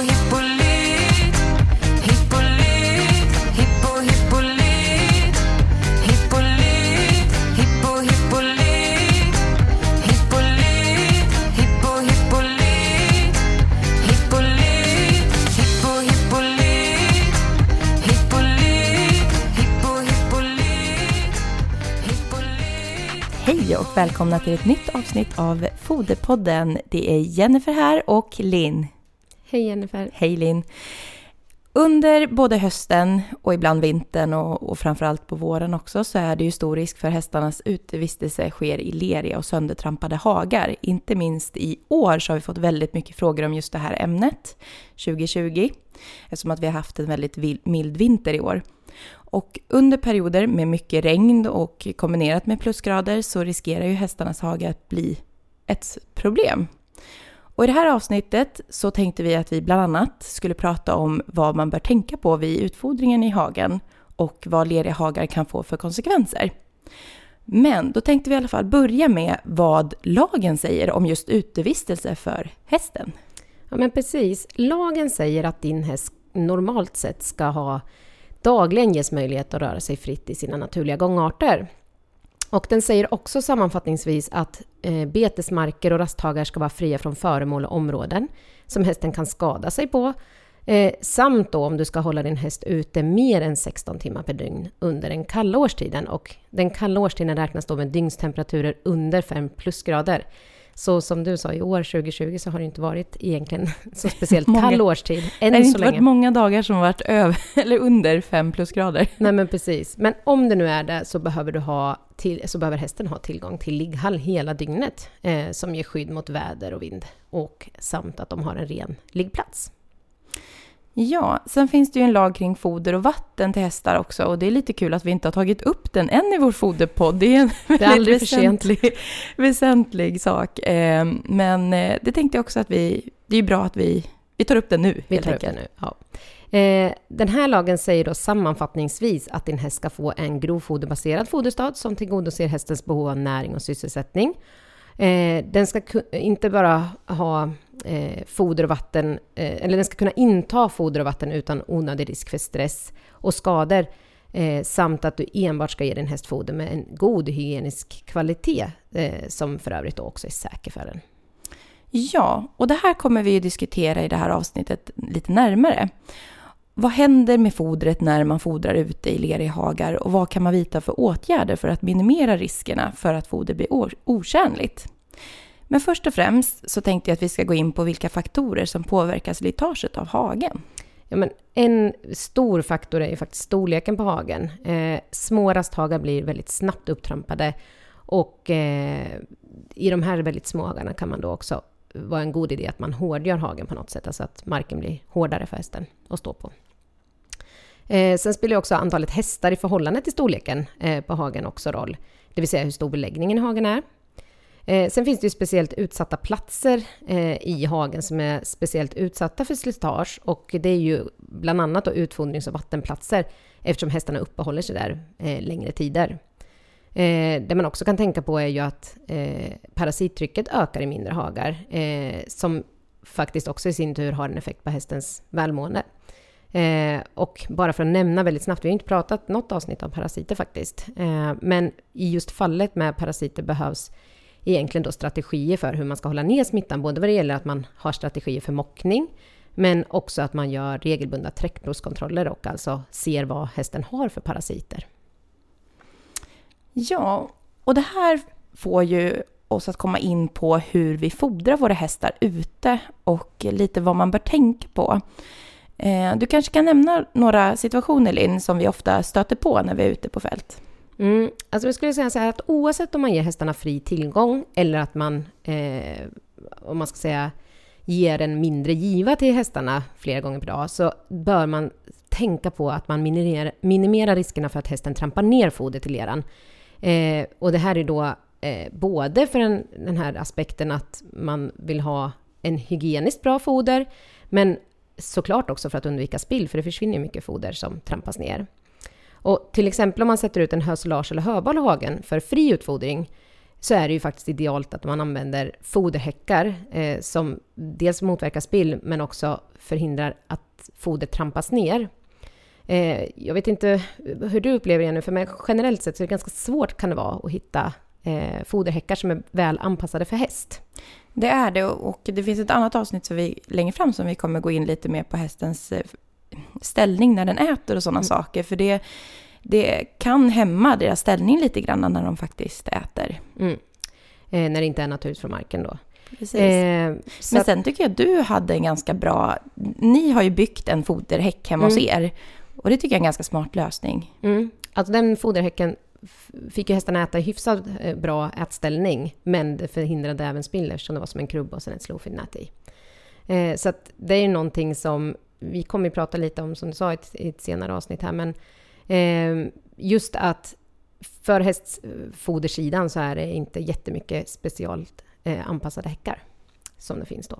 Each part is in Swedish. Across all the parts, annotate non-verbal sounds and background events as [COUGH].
hippolyt Hippolyt, hippo hippolyt Hippolyt, hippo hippolyt Hippolyt, hippo hippolyt Hippolyt, hippo hippolyt Hippolyt, hippo hippolyt Hippolyt Hej och välkomna till ett nytt avsnitt av Foderpodden. Det är Jennifer här och Linn. Hej Jennifer. Hej Linn. Under både hösten och ibland vintern och, och framförallt på våren också så är det ju stor risk för hästarnas utevistelse sker i leriga och söndertrampade hagar. Inte minst i år så har vi fått väldigt mycket frågor om just det här ämnet 2020 eftersom att vi har haft en väldigt mild vinter i år. Och under perioder med mycket regn och kombinerat med plusgrader så riskerar ju hästarnas hage att bli ett problem. Och i det här avsnittet så tänkte vi att vi bland annat skulle prata om vad man bör tänka på vid utfodringen i hagen och vad leriga hagar kan få för konsekvenser. Men då tänkte vi i alla fall börja med vad lagen säger om just utevistelse för hästen. Ja men precis. Lagen säger att din häst normalt sett ska ha dagligen ges möjlighet att röra sig fritt i sina naturliga gångarter. Och den säger också sammanfattningsvis att eh, betesmarker och rasthagar ska vara fria från föremål och områden som hästen kan skada sig på. Eh, samt då om du ska hålla din häst ute mer än 16 timmar per dygn under den kalla årstiden. Och den kalla årstiden räknas då med dygnstemperaturer under 5 plusgrader. Så som du sa, i år 2020 så har det inte varit egentligen [LAUGHS] så speciellt Många- kall årstid än det har så inte länge. varit många dagar som har varit över [LAUGHS] eller under 5 plusgrader. Nej men precis. Men om det nu är det så behöver, du ha till, så behöver hästen ha tillgång till ligghall hela dygnet eh, som ger skydd mot väder och vind och samt att de har en ren liggplats. Ja, sen finns det ju en lag kring foder och vatten till hästar också och det är lite kul att vi inte har tagit upp den än i vår foderpodd. Det är en väldigt aldrig för sent. väsentlig, väsentlig sak. Eh, Men eh, det tänkte jag också att vi, det är ju bra att vi, vi tar upp den nu. Vi tar upp det enkelt. nu. Ja. Eh, den här lagen säger då sammanfattningsvis att din häst ska få en grovfoderbaserad foderstad som tillgodoser hästens behov av näring och sysselsättning. Eh, den ska inte bara ha eh, foder och vatten, eh, eller den ska kunna inta foder och vatten utan onödig risk för stress och skador. Eh, samt att du enbart ska ge din häst foder med en god hygienisk kvalitet eh, som för övrigt då också är säker för den. Ja, och det här kommer vi ju diskutera i det här avsnittet lite närmare. Vad händer med fodret när man fodrar ute i leriga hagar och vad kan man vidta för åtgärder för att minimera riskerna för att foder blir otjänligt? Men först och främst så tänkte jag att vi ska gå in på vilka faktorer som påverkar slitaget av hagen. Ja, men en stor faktor är ju faktiskt storleken på hagen. Eh, små rasthagar blir väldigt snabbt upptrampade och eh, i de här väldigt små hagarna kan man då också vara en god idé att man hårdgör hagen på något sätt, alltså att marken blir hårdare för hästen att stå på. Eh, sen spelar också antalet hästar i förhållande till storleken eh, på hagen också roll, det vill säga hur stor beläggningen i hagen är. Eh, sen finns det ju speciellt utsatta platser eh, i hagen som är speciellt utsatta för slitage och det är ju bland annat då utfodrings och vattenplatser eftersom hästarna uppehåller sig där eh, längre tider. Eh, det man också kan tänka på är ju att eh, parasittrycket ökar i mindre hagar eh, som faktiskt också i sin tur har en effekt på hästens välmående. Eh, och bara för att nämna väldigt snabbt, vi har inte pratat något avsnitt om parasiter faktiskt, eh, men i just fallet med parasiter behövs egentligen då strategier för hur man ska hålla ner smittan, både vad det gäller att man har strategier för mockning, men också att man gör regelbundna träckprovskontroller och alltså ser vad hästen har för parasiter. Ja, och det här får ju oss att komma in på hur vi fodrar våra hästar ute och lite vad man bör tänka på. Eh, du kanske kan nämna några situationer, Linn, som vi ofta stöter på när vi är ute på fält? Mm, alltså jag skulle säga så här att oavsett om man ger hästarna fri tillgång eller att man, eh, om man ska säga, ger en mindre giva till hästarna flera gånger per dag, så bör man tänka på att man minimerar, minimerar riskerna för att hästen trampar ner fodret i leran. Eh, och det här är då eh, både för den, den här aspekten att man vill ha en hygieniskt bra foder, men såklart också för att undvika spill, för det försvinner mycket foder som trampas ner. Och till exempel om man sätter ut en hösolage eller höbal i hagen för fri utfodring, så är det ju faktiskt idealt att man använder foderhäckar eh, som dels motverkar spill men också förhindrar att foder trampas ner. Eh, jag vet inte hur du upplever det nu, för mig generellt sett så är det ganska svårt kan det vara att hitta eh, foderhäckar som är väl anpassade för häst. Det är det och det finns ett annat avsnitt som vi, längre fram som vi kommer gå in lite mer på hästens eh, ställning när den äter och sådana Mm. saker. För det, det kan hämma deras ställning lite grann när de faktiskt äter. Mm. Eh, när det inte är naturligt från marken då. Precis. Eh, Men sen tycker jag att du hade en ganska bra... Ni har ju byggt en foderhäck hemma hos Mm. er. Och det tycker jag är en ganska smart lösning. Mm. Alltså den foderhäcken fick ju hästarna äta hyfsat eh, bra ätställning, men det förhindrade även spill eftersom det var som en krubba och sen ett slowfeed-nät i. Eh, så att det är ju någonting som vi kommer att prata lite om, som du sa i ett, i ett senare avsnitt här, men eh, just att för hästfodersidan så är det inte jättemycket specialt eh, anpassade häckar som det finns då.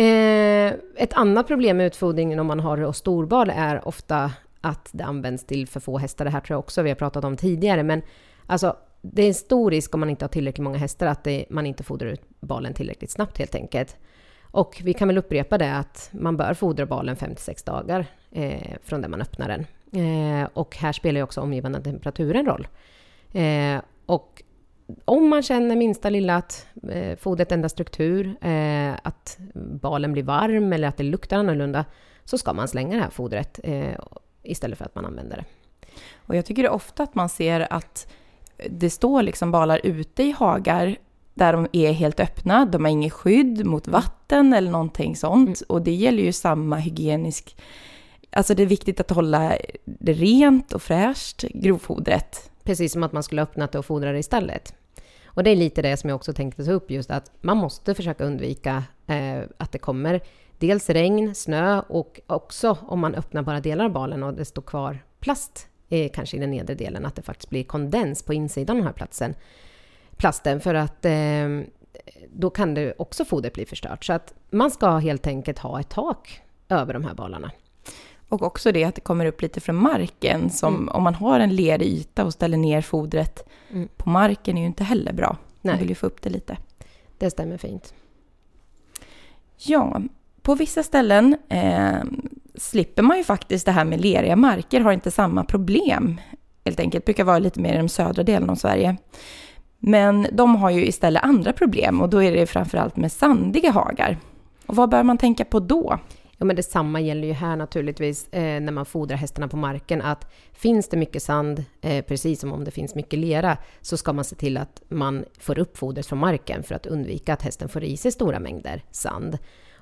Eh, ett annat problem med utfodringen om man har då storbal är ofta att det används till för få hästar. Det här tror jag också vi har pratat om tidigare, men alltså det är en stor risk om man inte har tillräckligt många hästar att det, man inte fodrar ut balen tillräckligt snabbt helt enkelt. Och vi kan väl upprepa det att man bör fodra balen 5-6 dagar eh, från det man öppnar den. Eh, och här spelar ju också omgivande temperaturen roll. Eh, och om man känner minsta lilla att eh, fodret ändrar struktur, eh, att balen blir varm eller att det luktar annorlunda, så ska man slänga det här fodret eh, istället för att man använder det. Och jag tycker det ofta att man ser att det står liksom balar ute i hagar där de är helt öppna. De har inget skydd mot vatten eller någonting sånt. Mm. Och det gäller ju samma hygienisk... Alltså det är viktigt att hålla det rent och fräscht, grovfodret. Precis som att man skulle ha öppnat det och fodrat det istället. Och det är lite det som jag också tänkte ta upp, just att man måste försöka undvika eh, att det kommer dels regn, snö och också om man öppnar bara delar av balen och det står kvar plast, eh, kanske i den nedre delen, att det faktiskt blir kondens på insidan av den här platsen, plasten, för att eh, då kan det också fodret bli förstört. Så att man ska helt enkelt ha ett tak över de här balarna. Och också det att det kommer upp lite från marken. Som Mm. om man har en lerig yta och ställer ner fodret Mm. på marken är ju inte heller bra. Man Nej. vill ju få upp det lite. Det stämmer fint. Ja, på vissa ställen eh, slipper man ju faktiskt det här med leriga marker, har inte samma problem. Helt enkelt, brukar vara lite mer i de södra delen av Sverige. Men de har ju istället andra problem och då är det framförallt med sandiga hagar. Och vad bör man tänka på då? Ja, men detsamma gäller ju här naturligtvis eh, när man fodrar hästarna på marken. Att finns det mycket sand, eh, precis som om det finns mycket lera, så ska man se till att man får upp fodret från marken för att undvika att hästen får i sig stora mängder sand.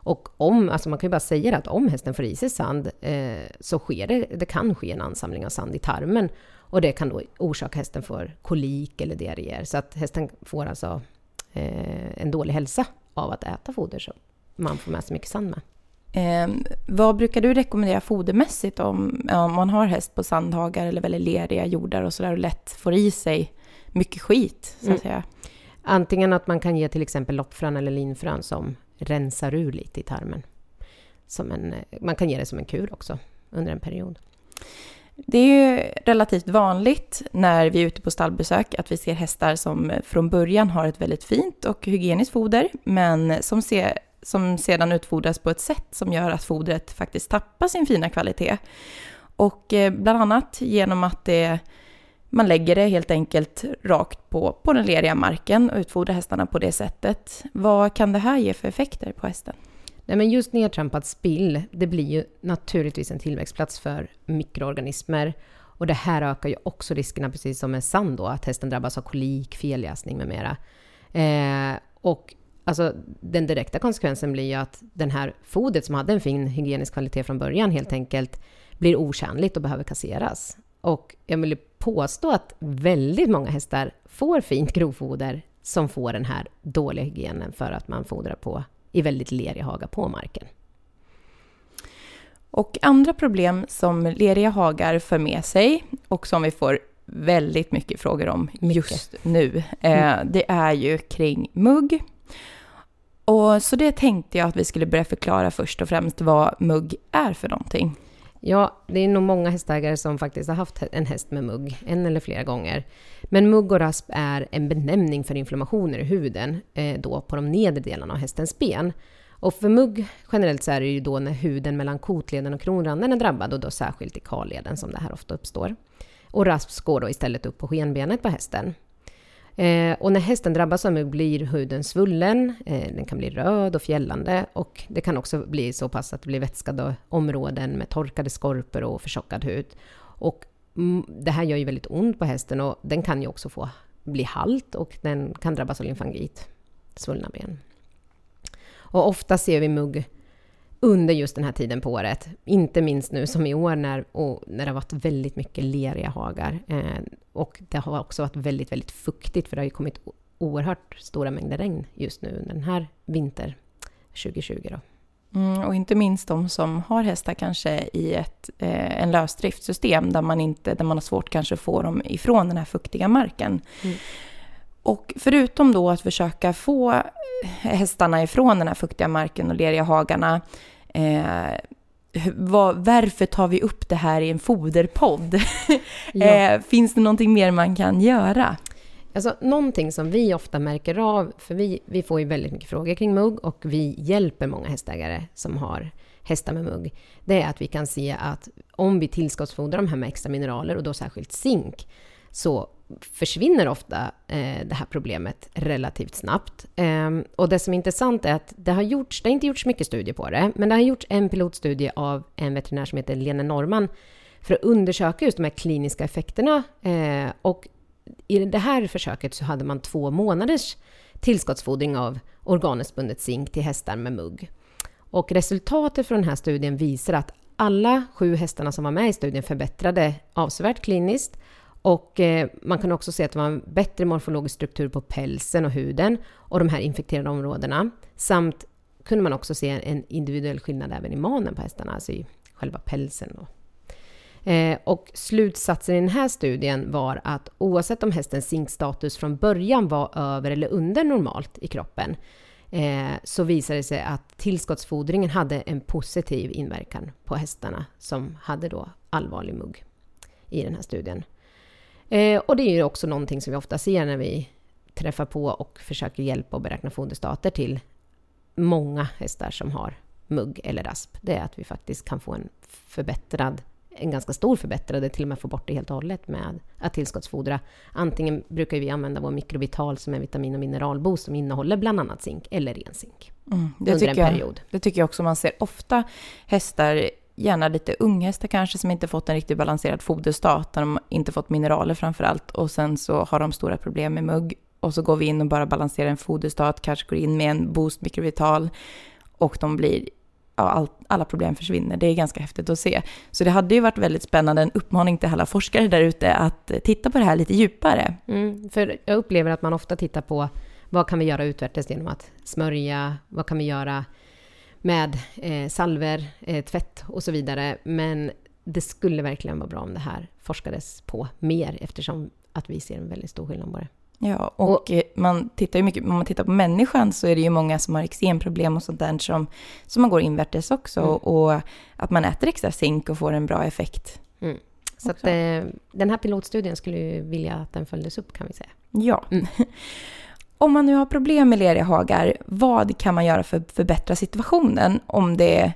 Och om, alltså man kan ju bara säga att om hästen får i sig sand eh, så sker det, det kan ske en ansamling av sand i tarmen. Och det kan då orsaka hästen för kolik eller diarréer. Så att hästen får alltså eh, en dålig hälsa av att äta foder som man får med sig mycket sand med. Eh, vad brukar du rekommendera fodermässigt om, om man har häst på sandhagar eller väldigt leriga jordar och sådär och lätt får i sig mycket skit, så att Mm. säga? Antingen att man kan ge till exempel loppfrön eller linfrön som rensar ur lite i tarmen. Som en, eh, man kan ge det som en kur också under en period. Det är ju relativt vanligt när vi är ute på stallbesök att vi ser hästar som från början har ett väldigt fint och hygieniskt foder, men som, se, som sedan utfodras på ett sätt som gör att fodret faktiskt tappar sin fina kvalitet. Och eh, bland annat genom att det, man lägger det helt enkelt rakt på, på den leriga marken och utfodrar hästarna på det sättet. Vad kan det här ge för effekter på hästen? Nej, men just nedtrampat spill, det blir ju naturligtvis en tillväxtplats för mikroorganismer. Och det här ökar ju också riskerna, precis som med sand då, att hästen drabbas av kolik, feljäsning med mera. Eh, och alltså, den direkta konsekvensen blir ju att den här fodret som hade en fin hygienisk kvalitet från början helt enkelt blir otjänligt och behöver kasseras. Och jag vill påstå att väldigt många hästar får fint grovfoder som får den här dåliga hygienen för att man fodrar på i väldigt lerig haga på marken. Och andra problem som leriga hagar för med sig och som vi får väldigt mycket frågor om Mycket. just nu, eh, det är ju kring mugg. Och så det tänkte jag att vi skulle börja förklara först och främst vad mugg är för någonting. Ja, det är nog många hästägare som faktiskt har haft en häst med mugg, en eller flera gånger. Men mugg och rasp är en benämning för inflammationer i huden, eh, då på de nedre delarna av hästens ben. Och för mugg generellt så är det ju då när huden mellan kotleden och kronranden är drabbad och då särskilt i karleden som det här ofta uppstår. Och rasp går då istället upp på skenbenet på hästen. Eh, och när hästen drabbas av mugg blir huden svullen, eh, den kan bli röd och fjällande och det kan också bli så pass att det blir vätskade områden med torkade skorpor och förtjockad hud. Och mm, det här gör ju väldigt ont på hästen och den kan ju också få bli halt och den kan drabbas av lymfangit, svullna ben. Och ofta ser vi mugg under just den här tiden på året. Inte minst nu som i år när, och när det har varit väldigt mycket leriga hagar. Eh, och det har också varit väldigt, väldigt fuktigt för det har ju kommit oerhört stora mängder regn just nu under den här vinter 2020. Då. Mm, och inte minst de som har hästar kanske i ett eh, en lösdriftssystem där man, inte, där man har svårt kanske att få dem ifrån den här fuktiga marken. Mm. Och förutom då att försöka få hästarna ifrån den här fuktiga marken och leriga hagarna eh, vad, varför tar vi upp det här i en foderpodd? [LAUGHS] Ja. eh, finns det någonting mer man kan göra? Alltså, någonting som vi ofta märker av, för vi, vi får ju väldigt mycket frågor kring mugg och vi hjälper många hästägare som har hästar med mugg, det är att vi kan se att om vi tillskottsfodrar de här med extra mineraler och då särskilt zink, så försvinner ofta eh, det här problemet relativt snabbt. Eh, och det som är intressant är att det har gjorts, det har inte gjorts mycket studier på det, men det har gjorts en pilotstudie av en veterinär som heter Lene Norman för att undersöka just de här kliniska effekterna. Eh, och i det här försöket så hade man två månaders tillskottsfodring av organiskt bundet zink till hästar med mugg. Och resultatet från den här studien visar att alla sju hästarna som var med i studien förbättrade avsevärt kliniskt och eh, man kan också se att det var en bättre morfologisk struktur på pälsen och huden och de här infekterade områdena. Samt kunde man också se en individuell skillnad även i manen på hästarna, alltså i själva pälsen. Då. Eh, och slutsatsen i den här studien var att oavsett om hästens zinkstatus från början var över eller under normalt i kroppen, eh, så visade det sig att tillskottsfodringen hade en positiv inverkan på hästarna som hade då allvarlig mugg i den här studien. Eh, och det är ju också någonting som vi ofta ser när vi träffar på och försöker hjälpa och beräkna foderstater till många hästar som har mugg eller rasp. Det är att vi faktiskt kan få en förbättrad, en ganska stor förbättrad, till och med få bort det helt och hållet med att tillskottsfodra. Antingen brukar vi använda vår mikrovital som är vitamin och mineralboost som innehåller bland annat zink eller ren zink. Mm, det, tycker en jag, det tycker jag också man ser ofta hästar, gärna lite unghästar kanske, som inte fått en riktigt balanserad foderstat, där de inte fått mineraler framför allt, och sen så har de stora problem med mugg, och så går vi in och bara balanserar en foderstat, kanske går in med en boost mikrovital, och de blir, ja, all, alla problem försvinner. Det är ganska häftigt att se. Så det hade ju varit väldigt spännande, en uppmaning till alla forskare där ute att eh, titta på det här lite djupare. Mm, för jag upplever att man ofta tittar på vad kan vi göra utvärtes genom att smörja, vad kan vi göra med eh, salver, eh, tvätt och så vidare. Men det skulle verkligen vara bra om det här forskades på mer eftersom att vi ser en väldigt stor skillnad på det. Ja, och, eh, man tittar ju mycket, om man tittar på människan så är det ju många som har eksemproblem och sånt där som, som man går invärtes också. Mm. Och att man äter extra zink och får en bra effekt. Så att, eh, den här pilotstudien skulle ju vilja att den följdes upp kan vi säga. Ja. Mm. [LAUGHS] Om man nu har problem med leriga hagar, vad kan man göra för att förbättra situationen om det,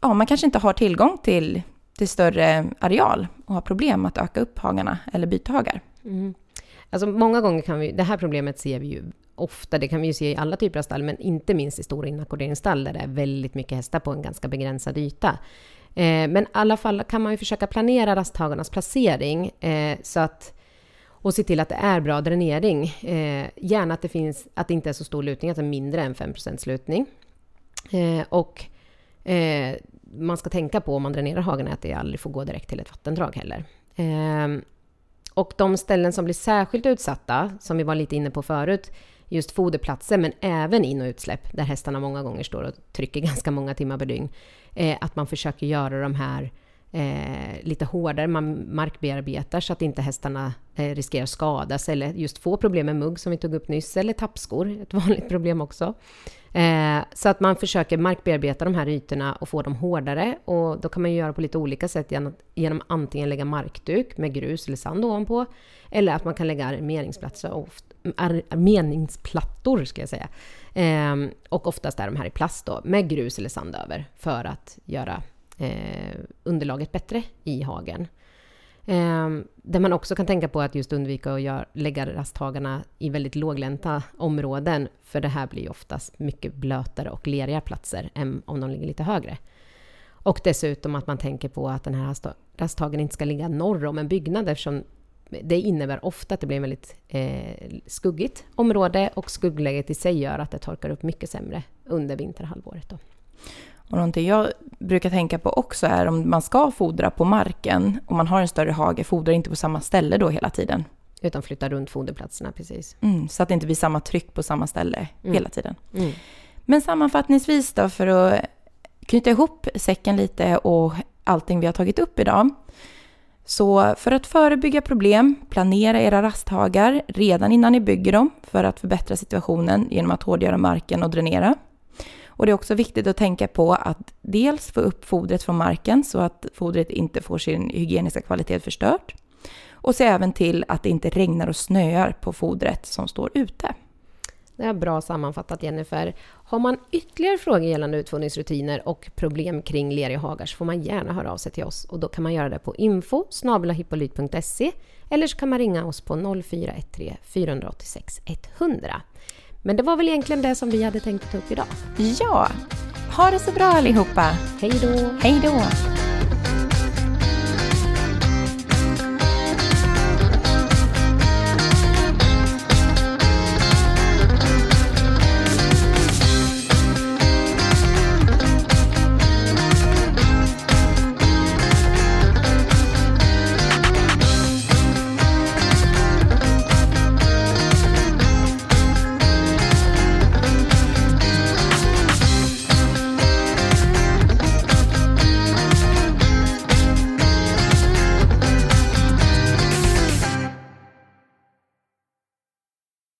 ja, man kanske inte har tillgång till, till större areal och har problem att öka upp hagarna eller byta hagar? Mm. Alltså många gånger kan vi, det här problemet ser vi ju ofta, det kan vi ju se i alla typer av stall, men inte minst i stora inackorderingsstall där det är väldigt mycket hästar på en ganska begränsad yta. Eh, men i alla fall kan man ju försöka planera rasthagarnas placering eh, så att och se till att det är bra dränering. Eh, gärna att det, finns, att det inte är så stor lutning, att det är mindre än 5 lutning. Eh, och eh, man ska tänka på om man dränerar hagen att det aldrig får gå direkt till ett vattendrag heller. Eh, och de ställen som blir särskilt utsatta, som vi var lite inne på förut, just foderplatser, men även in och utsläpp, där hästarna många gånger står och trycker [LAUGHS] ganska många timmar per dygn, eh, att man försöker göra de här eh, lite hårdare, man markbearbetar så att inte hästarna eh, riskerar att skadas eller just få problem med mugg som vi tog upp nyss, eller tappskor, ett vanligt problem också. Eh, så att man försöker markbearbeta de här ytorna och få dem hårdare och då kan man göra på lite olika sätt genom, genom antingen lägga markduk med grus eller sand ovanpå eller att man kan lägga armeringsplatser, oft, ar, armeringsplattor ska jag säga. Eh, och oftast är de här i plast då, med grus eller sand över för att göra eh, underlaget bättre i hagen. Eh, det man också kan tänka på att just undvika att gör, lägga rasthagarna i väldigt låglänta områden, för det här blir oftast mycket blötare och lerigare platser än om de ligger lite högre. Och dessutom att man tänker på att den här rasthagen inte ska ligga norr om en byggnad eftersom det innebär ofta att det blir ett väldigt eh, skuggigt område och skuggläget i sig gör att det torkar upp mycket sämre under vinterhalvåret. Då. Och någonting jag brukar tänka på också är om man ska fodra på marken, om man har en större hage, fodra inte på samma ställe då hela tiden. Utan flytta runt foderplatserna, precis. Mm, så att det inte blir samma tryck på samma ställe Mm. hela tiden. Mm. Men sammanfattningsvis då, för att knyta ihop säcken lite och allting vi har tagit upp idag. Så för att förebygga problem, planera era rasthagar redan innan ni bygger dem för att förbättra situationen genom att hårdgöra marken och dränera. Och det är också viktigt att tänka på att dels få upp fodret från marken så att fodret inte får sin hygieniska kvalitet förstört. Och se även till att det inte regnar och snöar på fodret som står ute. Det är bra sammanfattat Jennifer. Har man ytterligare frågor gällande utfodringsrutiner och problem kring leriga hagar så får man gärna höra av sig till oss och då kan man göra det på info eller så kan man ringa oss på 0413 486 100. Men det var väl egentligen det som vi hade tänkt ta upp idag. Ja, ha det så bra allihopa! Hej då! Hej då!